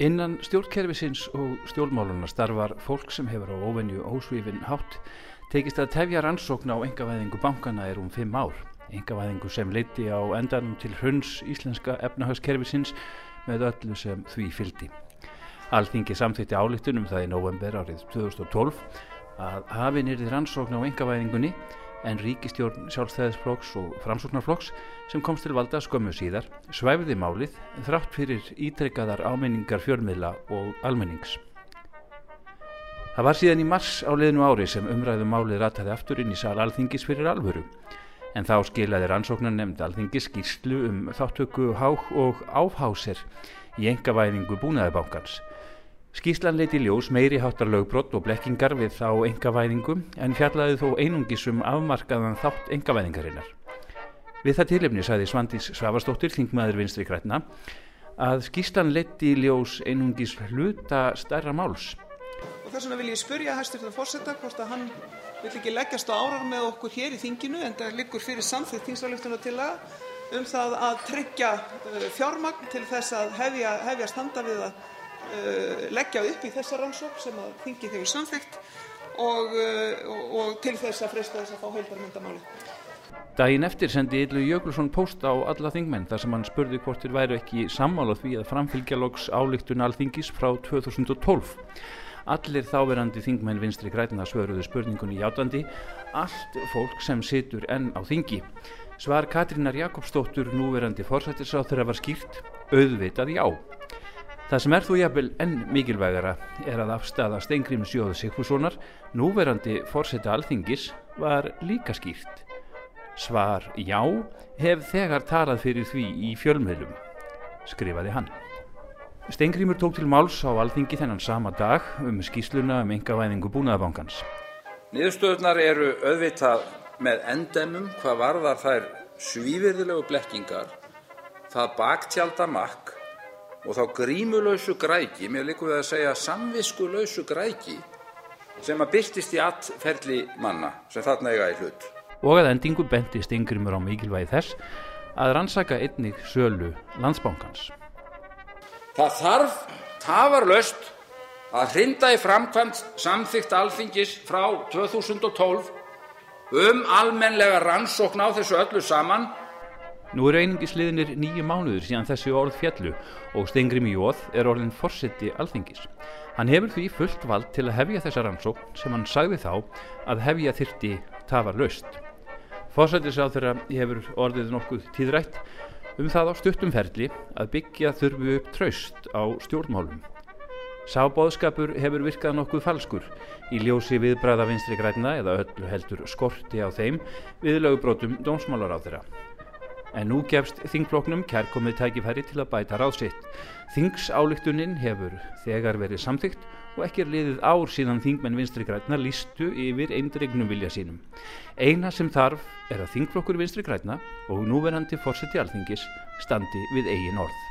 Innan stjórnkerfisins og stjórnmáluna starfar fólk sem hefur á óvenju ósvífin hátt tekist að tefja rannsókn á engavæðingu bankana er um fimm ár. Engavæðingu sem leiti á endanum til hrunns íslenska efnahagskerfisins með öllu sem því fyldi. Alþingi samþýtti álíktunum það í november árið 2012 að hafinn er því rannsókn á engavæðingunni en ríkistjórn sjálfstæðisflokks og framsóknarflokks sem komst til valda skömmu síðar svæfiði málið þrátt fyrir ítrekkaðar ámenningar fjörmiðla og almennings. Það var síðan í mars á liðnu ári sem umræðum málið rataði aftur inn í sal alþingis fyrir alvöru en þá skilaði rannsóknar nefnd alþingis skýrslu um þáttöku hák og áfháser í engavæðingu búnaðabankans Skíslan leiti ljós meiri háttar lögbrott og blekkingar við þá engavæðingu en fjallaði þó einungisum afmarkaðan þátt engavæðingarinnar. Við það tilefni saði Svandís Svavastóttir, þingmaður vinstri grætna, að skíslan leiti ljós einungis hluta stærra máls. Og þess vegna vil ég spurja hæsturðan fórsetta hvort að hann vil ekki leggjast á árar með okkur hér í þinginu en það liggur fyrir samþýtt þingsalöftuna til að um það að tryggja uh, fjármagn til þess að hefja, hefja standa við að leggja upp í þessa rannsókn sem að þingið hefur samþykkt og, uh, og, og til þess að fresta þess að fá heildarmyndamáli. Dægin eftir sendi Yllu Jökulsson post á alla þingmenn þar sem hann spurði hvort þér væri ekki sammála því að framfylgja loks álíktun alþingis frá 2012. Allir þáverandi þingmenn vinstri græna svöruðu spurningunni játandi, allt fólk sem situr enn á þingi. Svar Katrínar Jakobsdóttur núverandi forsættisáþur að var skýrt, auðvitað já. Það sem er þú jafnvel enn mikilvægara er að afstafa Steingrim Sjóðu Sigfússonar, núverandi fórseta alþingis, var líka skýrt. Svar já hef þegar talað fyrir því í fjölmiðlum, skrifaði hann. Steingrimur tók til máls á alþingi þennan sama dag um skýsluna um engavæðingu búnaðabankans. Niðurstöðunar eru auðvitað með endemum hvað varðar þær svívirðilegu blekkingar, það baktjaldamakk og þá grímulausu græki, mér líkur við að segja samviskulausu græki sem að byrtist í allferli manna sem þarna eiga í hlut. Og að endingu bentist yngrimur á mikilvægi þess að rannsaka einnig sölu landsbánkans. Það þarf tafarlöst að hrinda í framkvæmt samþygt alþingis frá 2012 um almenlega rannsókn á þessu öllu saman Nú eru einingisliðinir nýju mánuður síðan þessi orð fjallu og Stengrim Jóð er orðin forsetti alþingis. Hann hefur því fullt vald til að hefja þessa rannsókn sem hann sagði þá að hefja þyrti tafar löst. Forsettisáð þeirra hefur orðið nokkuð tíðrætt um það á stuttumferli að byggja þurfu upp traust á stjórnmálum. Sábóðskapur hefur virkað nokkuð falskur í ljósi viðbræða vinstri græna eða öllu heldur skorti á þeim við lögbrótum dómsmálar á þeirra. En nú gefst þingfloknum kærkomið tækifæri til að bæta ráðsitt. Þingsáliktunin hefur þegar verið samþygt og ekki er liðið ár síðan þingmenn vinstri græna lístu yfir eindregnum vilja sínum. Eina sem þarf er að þingflokkur vinstri græna og núverandi fórseti alþingis standi við eigin orð.